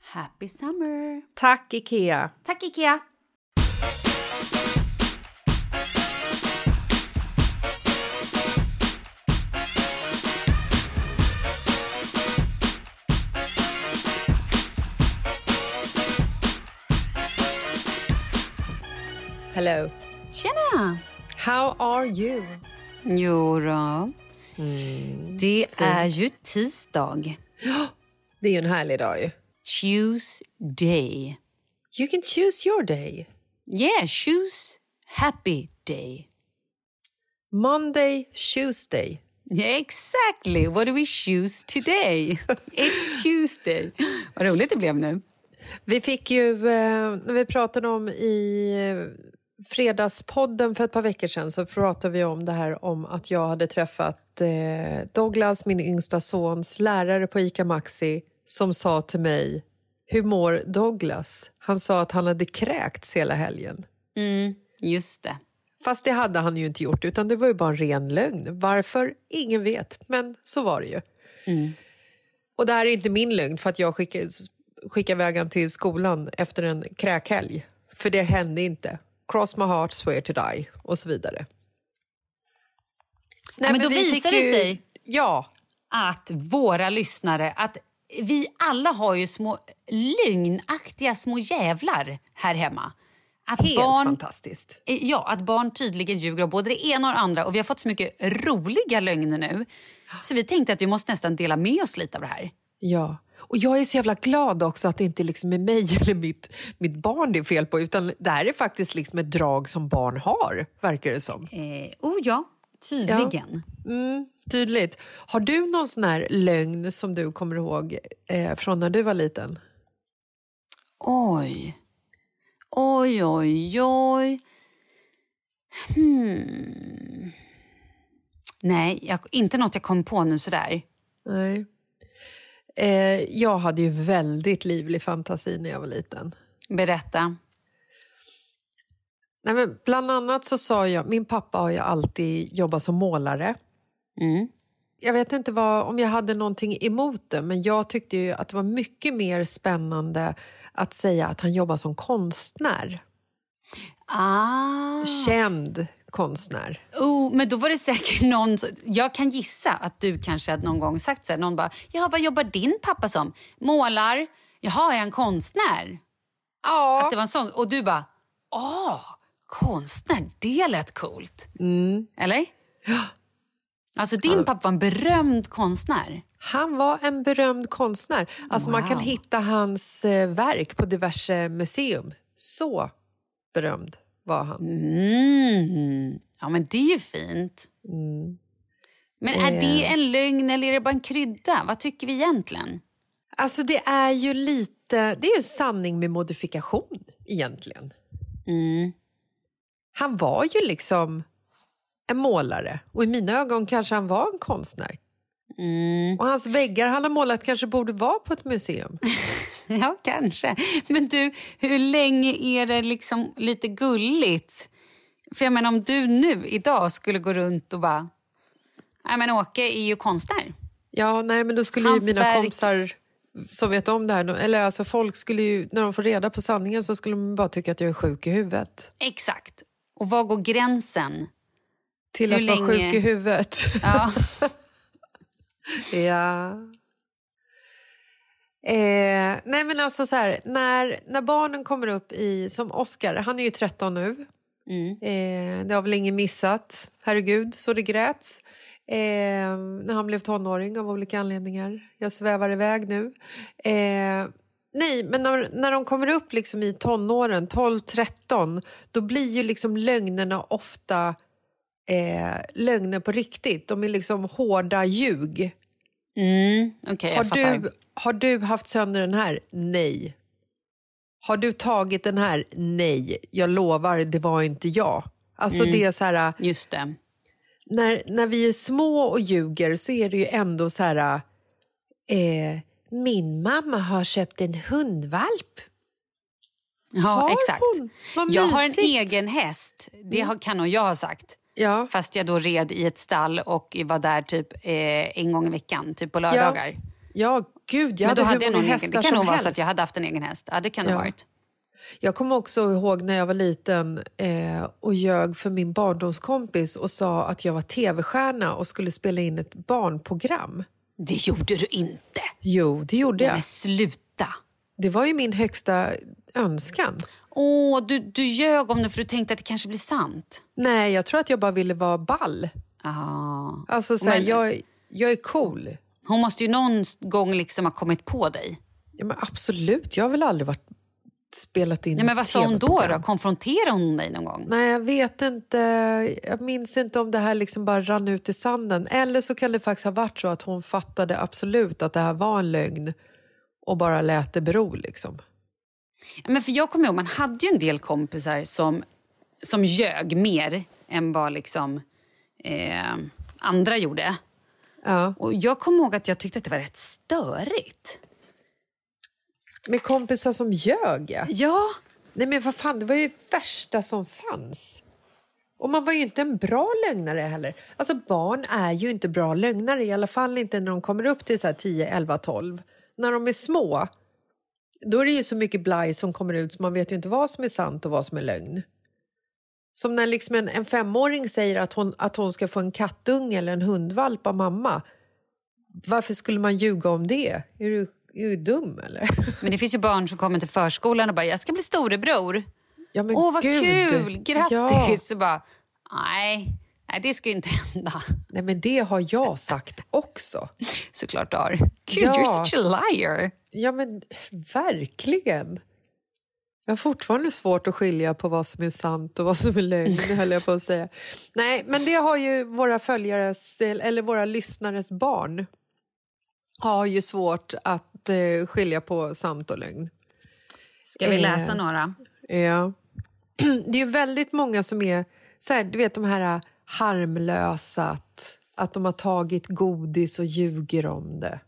Happy summer! Tack, Ikea! Tack Ikea! Hello. Tjena! How are you? Jo då. Det är ju tisdag. Det är ju en härlig dag ju. Tuesday. You can choose your day. Yeah, choose happy day. Monday, Tuesday. Yeah, exactly. What do we choose today? It's Tuesday. Vad roligt det blev nu. Vi fick ju, eh, när vi pratade om i eh, Fredagspodden för ett par veckor sedan så pratade vi om det här om att jag hade träffat eh, Douglas, min yngsta sons lärare på ICA Maxi som sa till mig Hur mår Douglas? Han sa att han hade kräkts hela helgen. Mm, just det. Fast det hade han ju inte gjort, utan det var ju bara en ren lögn. Varför? Ingen vet, men så var det ju. Och det här är inte min lögn för att jag skickade, skickade iväg han till skolan efter en kräkhelg. För det hände inte. Cross my heart, swear to die och så vidare. Nej, men då vi visar det ju- sig- Ja, Att våra lyssnare, att vi alla har ju små lögnaktiga små jävlar här hemma. att Helt barn, fantastiskt. eh, ja, att barn tydligen ljuger om både det ena och det andra. Och vi har fått så mycket roliga lögner nu. Så vi tänkte att vi måste nästan dela med oss lite av det här. Ja. Och jag är så jävla glad också att det inte liksom är mig eller mitt, mitt barn det är fel på utan det här är faktiskt liksom ett drag som barn har, verkar det som. Eh, oh ja, tydligen. Mm, tydligt. Har du någon sån här lögn som du kommer ihåg eh, från när du var liten? Oj. Oj, oj, oj. Hmm. Nej, jag, inte något jag kom på nu sådär. Nej. Eh, jag hade ju väldigt livlig fantasi när jag var liten. Berätta. Nej, men bland annat så sa jag, min pappa har ju alltid jobbat som målare. Mm. Jag vet inte vad, om jag hade någonting emot det, men jag tyckte ju att det var mycket mer spännande att säga att han jobbar som konstnär. Ah. Känd konstnär. Oh, men då var det säkert någon... Jag kan gissa att du kanske hade någon gång sagt så här, någon bara, ja vad jobbar din pappa som? Målar? Jaha, är han konstnär? Ja. Att det var en sån, och du bara, åh, konstnär, det lät coolt. Eller? Alltså din pappa var en berömd konstnär. Han var en berömd konstnär. Alltså Man kan Wow. hitta hans eh, verk på diverse museum. Så berömd var han. Mm. Ja, men det är ju fint. Men är det en lögn eller är det bara en krydda? Vad tycker vi egentligen? Alltså det är ju lite, det är en sanning med modifikation egentligen. Mm. Han var ju liksom en målare och i mina ögon kanske han var en konstnär. Mm. Och hans väggar han har målat kanske borde vara på ett museum. Ja, kanske. Men du, hur länge är det liksom lite gulligt? För jag menar, om du nu idag skulle gå runt och bara... Nej, men Åke är ju konstnär. Ja, nej men då skulle Hans ju mina verk- kompisar som vet om det här, eller alltså folk skulle ju, när de får reda på sanningen så skulle de bara tycka att jag är sjuk i huvudet. Exakt. Och var går gränsen? Till Hur att vara länge- sjuk i huvudet. Ja. Ja. Eh, nej men alltså så här, när, när barnen kommer upp i, som Oscar, han är ju 13 nu. Mm. Eh, det har väl ingen missat, herregud så det gräts. Eh, när han blev tonåring av olika anledningar. Jag svävar iväg nu. Eh, nej, men när, när de kommer upp liksom i tonåren, 12-13, då blir ju liksom lögnerna ofta eh, lögner på riktigt. De är liksom hårda ljug. Mm. Okej, Har du, har du haft sönder den här? Nej. Har du tagit den här? Nej. Jag lovar, det var inte jag. Alltså Mm. det är så här, Just det. när, när vi är små och ljuger så är det ju ändå så här... Eh, min mamma har köpt en hundvalp. Ja, Har exakt. hon? Vad Jag har en egen häst. Det har, kan nog jag ha sagt. Ja, Fast jag då red i ett stall och var där typ eh, en gång i veckan, typ på lördagar. ja gud, jag Men hade då hur hade jag egen. hästar Det kan nog vara så att jag hade haft en egen häst. Ja, det kan Ja. ha varit. Jag kommer också ihåg när jag var liten eh, och ljög för min barndomskompis och sa att jag var tv-stjärna och skulle spela in ett barnprogram. Det gjorde du inte. Jo, det gjorde jag. men sluta. Det var ju min högsta önskan. Åh, du, du ljög om det för du tänkte att det kanske blir sant. Nej, jag tror att jag bara ville vara ball. Ah. Alltså, så här, Men- jag, jag är cool. Hon måste ju någon gång liksom ha kommit på dig. Ja, men absolut, jag har väl aldrig varit, spelat in Ja, men vad sa hon då? Då? Konfronterade hon dig någon gång? Nej, jag vet inte. Jag minns inte om det här liksom bara rann ut i sanden. Eller så kan det faktiskt ha varit så att hon fattade absolut att det här var en lögn och bara lät det bero. Liksom. Ja, Men för jag kommer ihåg, man hade ju en del kompisar som, som ljög mer än vad liksom, eh, andra gjorde. Ja. Och jag kommer ihåg att jag tyckte att det var rätt störigt. Med kompisar som ljög, ja. Ja, Nej men vad fan, det var ju det värsta som fanns. Och man var ju inte en bra lögnare heller. Alltså barn är ju inte bra lögnare, i alla fall inte när de kommer upp till så här 10, 11, 12. När de är små, då är det ju så mycket blaj som kommer ut så man vet ju inte vad som är sant och vad som är lögn. Som när liksom en, en femåring säger att hon, att hon ska få en kattunge eller en hundvalp av mamma. Varför skulle man ljuga om det? Är du, är du dum eller? men det finns ju barn som kommer till förskolan och bara “jag ska bli storebror”. Ja, men Åh, vad gud. kul! Grattis! Ja. Så bara, nej, nej, det ska ju inte hända. Nej, men det har jag sagt också. Såklart du har. Gud, Ja. you're such a liar. Ja, men verkligen. Jag har fortfarande svårt att skilja på vad som är sant och vad som är lögn, höll jag på att säga. Nej, men det har ju våra följares, eller våra lyssnares barn har ju svårt att eh, skilja på sant och lögn. Ska vi Eh. läsa några? Ja. Det är väldigt många som är så här, du vet de här harmlösa, att, att de har tagit godis och ljuger om det.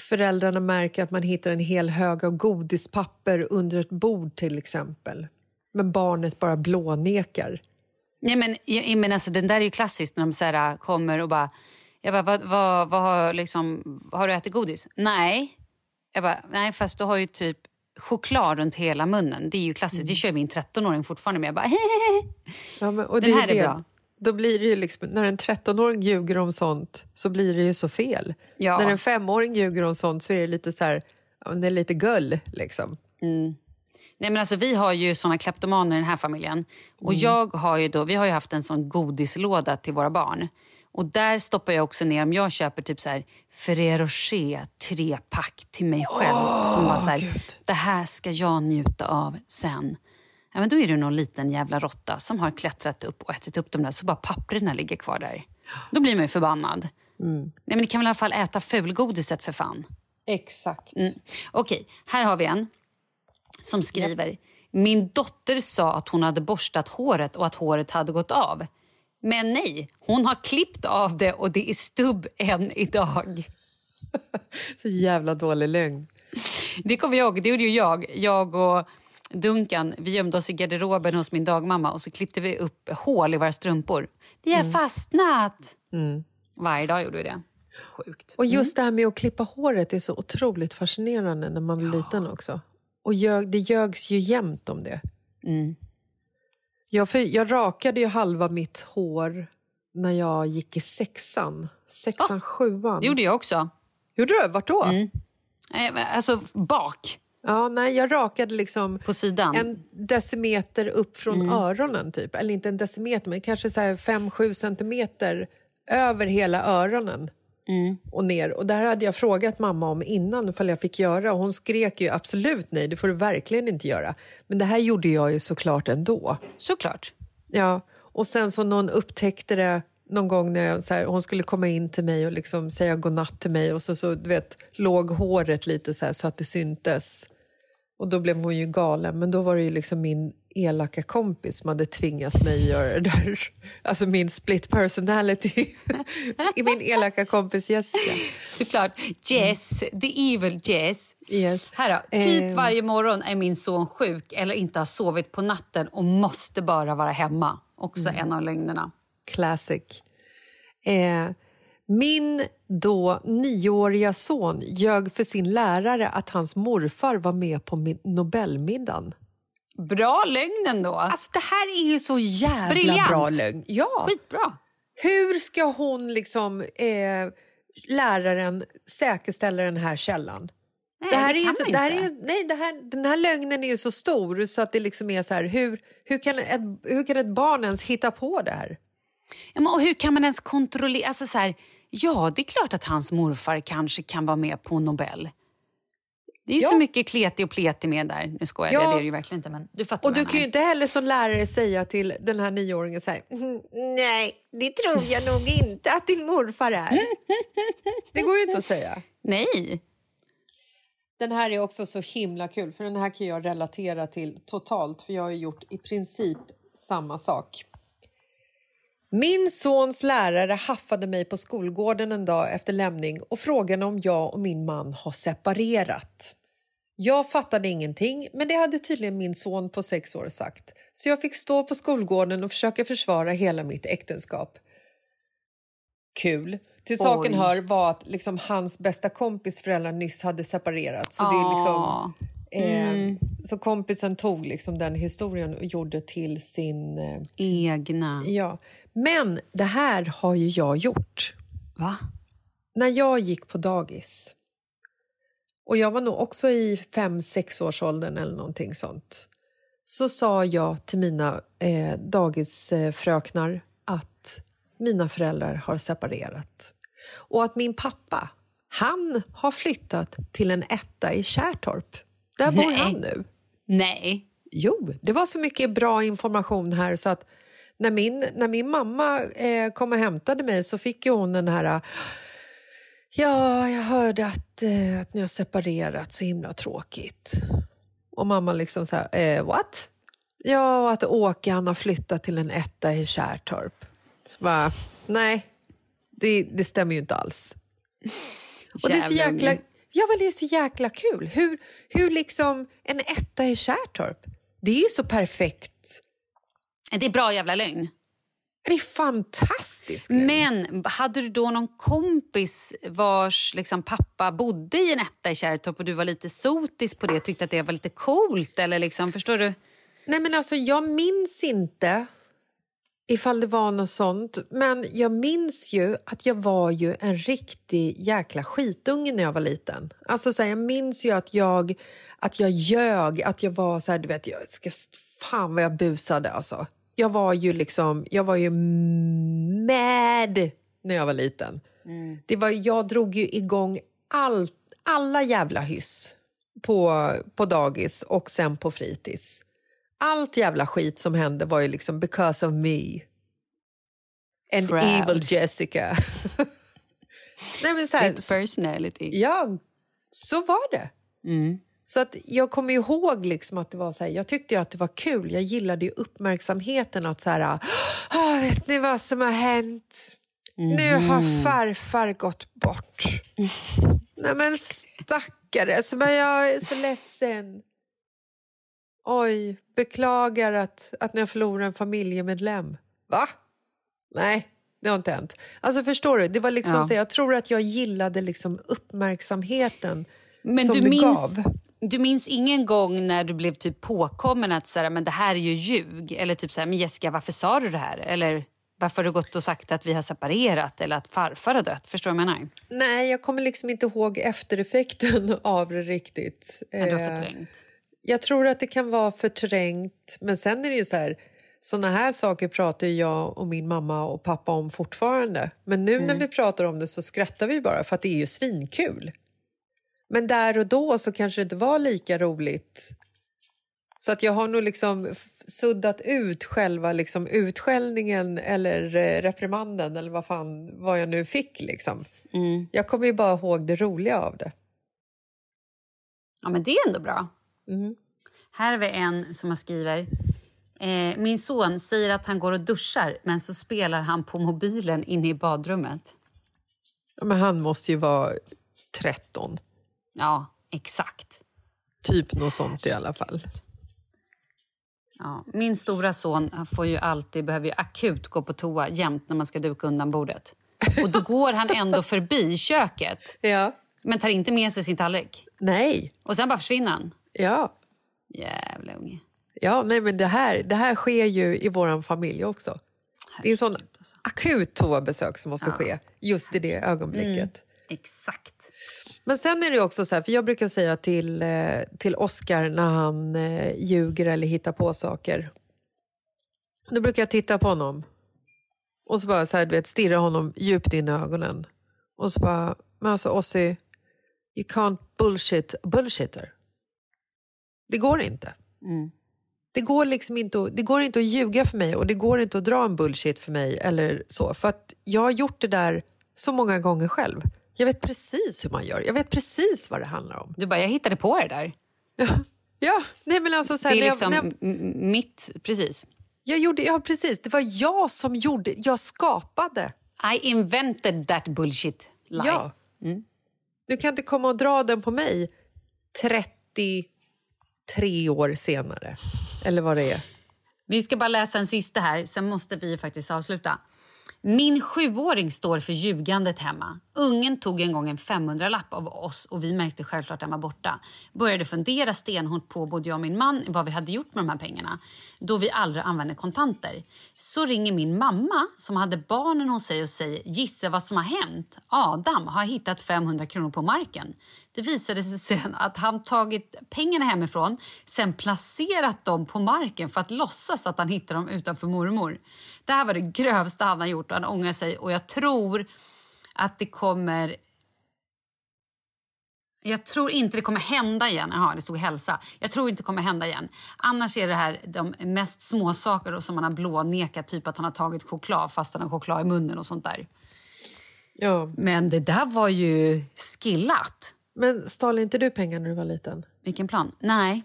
Föräldrarna märker att man hittar en hel hög av godispapper under ett bord till exempel. Men barnet bara blånekar. Nej, men, jag, men alltså, den där är ju klassisk när de så här, kommer och bara... Jag bara, vad, vad, vad har, liksom, har du ätit godis? Nej. Jag bara, nej fast du har ju typ choklad runt hela munnen. Det är ju klassiskt. Det kör min 13-åring fortfarande med. Jag bara, Ja, men, och Den det här är det. bra. Då blir det ju liksom, när en 13-åring ljuger om sånt så blir det ju så fel. Ja. När en femåring ljuger om sånt så är det lite så här, det är lite gull liksom. Nej, men alltså, vi har ju såna kleptomaner i den här familjen. Och jag har ju då, vi har ju haft en sån godislåda till våra barn. Och där stoppar jag också ner om jag köper typ så här Ferrero Rocher trepack till mig själv. som bara så här, Gud. det här ska jag njuta av sen. Ja, men då är det någon liten jävla råtta som har klättrat upp och ätit upp de där så bara papperna ligger kvar där. Då blir man ju förbannad. Nej, men ni kan väl i alla fall äta fulgodiset för fan. Exakt. Okej, här har vi en som skriver. Min dotter sa att hon hade borstat håret och att håret hade gått av. Men nej, hon har klippt av det och det är stubb än idag. Så jävla dålig lögn. Det kommer jag ihåg, det gjorde ju jag. Jag och Duncan, vi gömde oss i garderoben hos min dagmamma och så klippte vi upp hål i våra strumpor. Det har fastnat! Varje dag gjorde vi det. Sjukt. Och just det här med att klippa håret är så otroligt fascinerande när man var liten också. Och det ljögs ju jämt om det. Jag, för, jag rakade ju halva mitt hår när jag gick i sexan. Sexan, sjuan. Det gjorde jag också. Gjorde du? Vart då? Eh, Alltså bak, Ja, nej, jag rakade liksom på sidan. en decimeter upp från öronen, typ. Eller inte en decimeter, men kanske 5-7 centimeter över hela öronen och ner. Och där hade jag frågat mamma om innan ifall jag fick göra och hon skrek ju absolut nej, det får du verkligen inte göra. Men det här gjorde jag ju såklart ändå. Såklart. Ja, och sen så någon upptäckte det någon gång när jag, så här, hon skulle komma in till mig och liksom säga godnatt till mig och så, så du vet, låg håret lite så här så att det syntes. Och då blev hon ju galen, men då var det ju liksom min elaka kompis som hade tvingat mig att göra det där. Alltså min split personality. I min elaka kompis Jessica. Såklart. Jess, the evil Jess. Yes. Här då. Typ Eh. varje morgon är min son sjuk eller inte har sovit på natten och måste bara vara hemma. Också Mm. en av lögnerna. Classic. Eh, min då nioåriga son ljög för sin lärare att hans morfar var med på Nobelmiddagen. Bra lögn ändå. Alltså det här är ju så jävla Briljant. bra lögn. Ja. Skitbra. Hur ska hon liksom, eh, läraren, säkerställa den här källan? Nej, det här det är ju kan så, man det här är inte. ju, nej, det här, den här lögnen är ju så stor så att det liksom är så här, hur, hur, kan ett, hur kan ett barn ens hitta på det här? Ja, men och hur kan man ens kontrollera? Alltså så här, ja, det är klart att hans morfar kanske kan vara med på Nobel. Det är Ja. så mycket kleti och pleti med där. Nu skojar jag, Ja. det är det ju verkligen inte. Men du fattar Och du kan ju inte heller som lärare säga till den här nioåringen så här, "Mm, nej, det tror jag nog inte att din morfar är. Det går ju inte att säga. Nej. Den här är också så himla kul, för den här kan jag relatera till totalt, för jag har ju gjort i princip samma sak. Min sons lärare haffade mig på skolgården en dag efter lämning och frågade om jag och min man har separerat. Jag fattade ingenting, men det hade tydligen min son på sex år sagt. Så jag fick stå på skolgården och försöka försvara hela mitt äktenskap. Kul. Till saken Oj. hör var att liksom hans bästa kompis föräldrar nyss hade separerat. Så, det är liksom, Ah. eh, så kompisen tog liksom den historien och gjorde till sin... Eh, Egna. ja. Men det här har ju jag gjort. Va? När jag gick på dagis och jag var nog också i fem sex års åldern eller någonting sånt så sa jag till mina eh, dagisfröknar att mina föräldrar har separerat. Och att min pappa, han har flyttat till en etta i Kärrtorp. Där bor Nej. han nu. Nej. Jo, det var så mycket bra information här så att när min, när min mamma eh, kom och hämtade mig så fick hon den här... Ja, jag hörde att, eh, att ni har separerat, så himla tråkigt. Och mamma liksom så här, eh, what? Ja, och att Åke han har flyttat till en etta i Kärrtorp. Så bara, nej, det, det stämmer ju inte alls. Och det är så jäkla, ja, men det är så jäkla kul. Hur, hur liksom en etta i Kärrtorp, det är ju så perfekt. Det är bra jävla lögn. Det är fantastiskt. Men hade du då någon kompis vars liksom, pappa bodde i en etta i Kärrtorp och du var lite sotis på det och tyckte att det var lite coolt? Eller liksom, förstår du? Nej, men alltså, jag minns inte ifall det var något sånt. Men jag minns ju att jag var ju en riktig jäkla skitunge när jag var liten. Alltså, så här, jag minns ju att jag, att jag ljög, att jag var så här, du vet, jag ska, fan vad jag busade alltså. Jag var ju liksom, jag var ju mad när jag var liten. Det var, jag drog ju igång all, alla jävla hyss på, på dagis och sen på fritids. Allt jävla skit som hände var ju liksom because of me. And Proud. evil Jessica. Nej, men så här, personality. Ja, så var det. Så att jag kommer ihåg liksom att det var så här, jag tyckte ju att det var kul. Jag gillade ju uppmärksamheten att så här, ah, vet ni vad som har hänt? Nu har farfar gått bort. Nej men stackare, så men jag är så ledsen. Oj, beklagar att, att ni har förlorat en familjemedlem. Va? Nej, det har inte hänt. Alltså förstår du, det var liksom Ja. så, jag tror att jag gillade liksom uppmärksamheten Men som du det minns, gav. Du minns ingen gång när du blev typ påkommen att så här, men det här är ju ljug? Eller typ så här, men Jessica, varför sa du det här? Eller varför har du gått och sagt att vi har separerat eller att farfar har dött? Förstår du vad jag menar? Nej, jag kommer liksom inte ihåg eftereffekten av det riktigt. Ja, du har Eh, förträngt. Jag tror att det kan vara förträngt, men sen är det ju så här... Såna här saker pratar jag och min mamma och pappa om fortfarande. Men nu när vi pratar om det så skrattar vi bara för att det är ju svinkul. Men där och då så kanske det inte var lika roligt. Så att jag har nog liksom suddat ut själva liksom utskällningen eller eh, reprimanden eller vad fan vad jag nu fick. Liksom. Jag kommer ju bara ihåg det roliga av det. Ja, men det är ändå bra. Mm. Här har vi en som skriver. Eh, min son säger att han går och duschar men så spelar han på mobilen inne i badrummet. Ja, Men han måste ju vara 13. Ja, exakt. Typ något sånt i alla fall. Ja, min stora son får ju alltid, behöver ju akut gå på toa jämt när man ska duka undan bordet. Och då går han ändå förbi köket Ja. men tar inte med sig sin tallrik. Nej. Och sen bara försvinner han. Ja. Jävla unge. Ja, nej men det här, det här sker ju i vår familj också. Det är en sån alltså. akut toabesök som måste ske just i det ögonblicket. Exakt. Men sen är det också så här, för jag brukar säga till, eh, till Oscar när han eh, ljuger eller hittar på saker. Då brukar jag titta på honom och så bara så här, du vet, stirra honom djupt in i ögonen. Och så bara, men alltså Ossi, you can't bullshit a bullshitter. Det går inte. Det går liksom inte att, det går inte att ljuga för mig och det går inte att dra en bullshit för mig eller så. För att jag har gjort det där så många gånger själv. Jag vet precis hur man gör. Jag vet precis vad det handlar om. Du bara, jag hittade på det där. Ja, nej men alltså så här, Det är jag, liksom jag, m- mitt... Precis. jag gjorde, ja precis, det var jag som gjorde, jag skapade. I invented that bullshit lie. Ja. Du kan inte komma och dra den på mig 33 år senare. Eller vad det är. Vi ska bara läsa en sista här, sen måste vi faktiskt avsluta. Min sjuåring står för ljugandet hemma. Ungen tog en gång en 500-lapp av oss och vi märkte självklart att den var borta. Började fundera stenhårt på både jag och min man vad vi hade gjort med de här pengarna då vi aldrig använde kontanter. Så ringer min mamma som hade barnen hos sig och säger gissa vad som har hänt. Adam har hittat 500 kronor på marken. Det visade sig sen att han tagit pengarna hemifrån sen placerat dem på marken för att låtsas att han hittade dem utanför mormor. Det här var det grövsta han har gjort och han ångrar sig och jag tror att det kommer jag tror inte det kommer hända igen. Jaha, det stod hälsa. Jag tror inte det kommer hända igen. Annars är det här de mest små saker som man har blånekat. Typ att han har tagit choklad fast han har choklad i munnen och sånt där. Ja. Men det där var ju skillat. Men stal inte du pengar när du var liten? Vilken plan? Nej.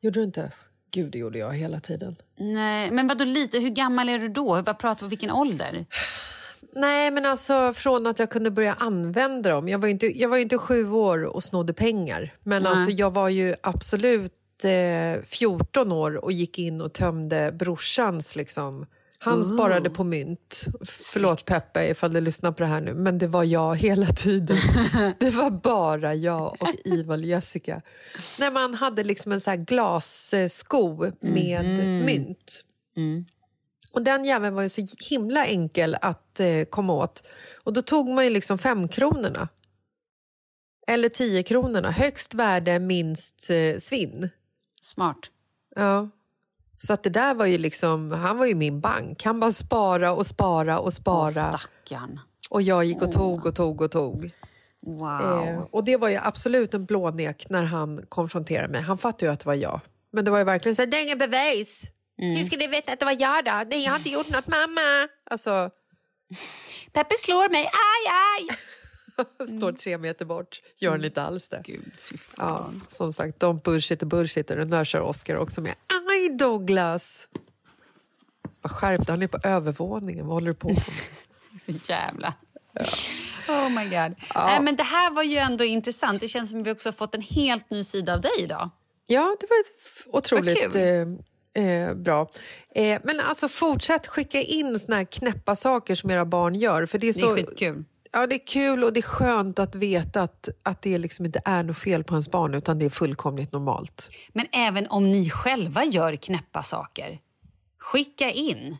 Gjorde du inte? Gud, det gjorde jag hela tiden. Nej, men vadå lite? Hur gammal är du då? Vad pratar vi vilken ålder? Nej, men alltså från att jag kunde börja använda dem. Jag var ju inte, jag var inte sju år och snodde pengar. Men Nej. alltså jag var ju absolut eh, 14 år och gick in och tömde brorsans liksom. Han sparade på mynt. Förlåt Peppe ifall du lyssnar på det här nu, men det var jag hela tiden. det var bara jag och Ival Jessica. När man hade liksom en så här glassko med mynt. Och den jäveln var ju så himla enkel att eh, komma åt. Och då tog man ju liksom femkronorna. Eller tio kronorna. Högst värde, minst eh, svinn. Smart. Ja. Så att det där var ju liksom, han var ju min bank. Han bara spara och spara och Åh, spara. stackarn. och jag gick och tog och tog och tog. Wow. Eh, och det var ju absolut en blånek när han konfronterade mig. Han fattade ju att det var jag. Men det var ju verkligen så här, det är inget bevis. Mm. Ni skulle veta att det var jag då. Nej, jag har inte gjort något mamma. Alltså, Peppe slår mig. Aj, aj! står tre meter bort, gör han inte alls det. Mm. Gud, Ja, som sagt, don't bullshit bullshit. Och där kör Oscar också med. Aj, Douglas! Så bara, skärp han är på övervåningen. Vad håller du på med? Så jävla... Oh my god. Nej, men det här var ju ändå intressant. Det känns som att vi också fått en helt ny sida av dig idag. Ja, det var otroligt eh, eh, bra. Eh, men alltså fortsätt skicka in såna här knäppa saker som era barn gör. För det är, Det så, är skitkul. Ja, det är kul och det är skönt att veta att, att det liksom inte är något fel på ens barn utan det är fullkomligt normalt. Men även om ni själva gör knäppa saker, skicka in.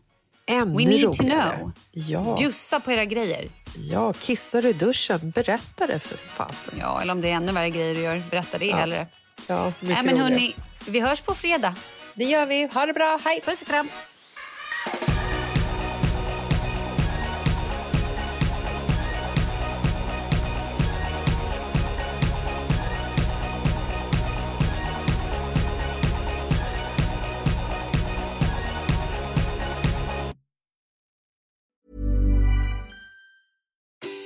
Ännu We need to roligare. know. Ja, Bjussa på era grejer. ja, kissar i duschen? Berätta det för fasen. Ja, eller om det är ännu värre grejer du gör, berätta det hellre. Ja, mycket Nej, men roligare. hörni, vi hörs på fredag. Det gör vi. Ha det bra. Hej! Puss och kram.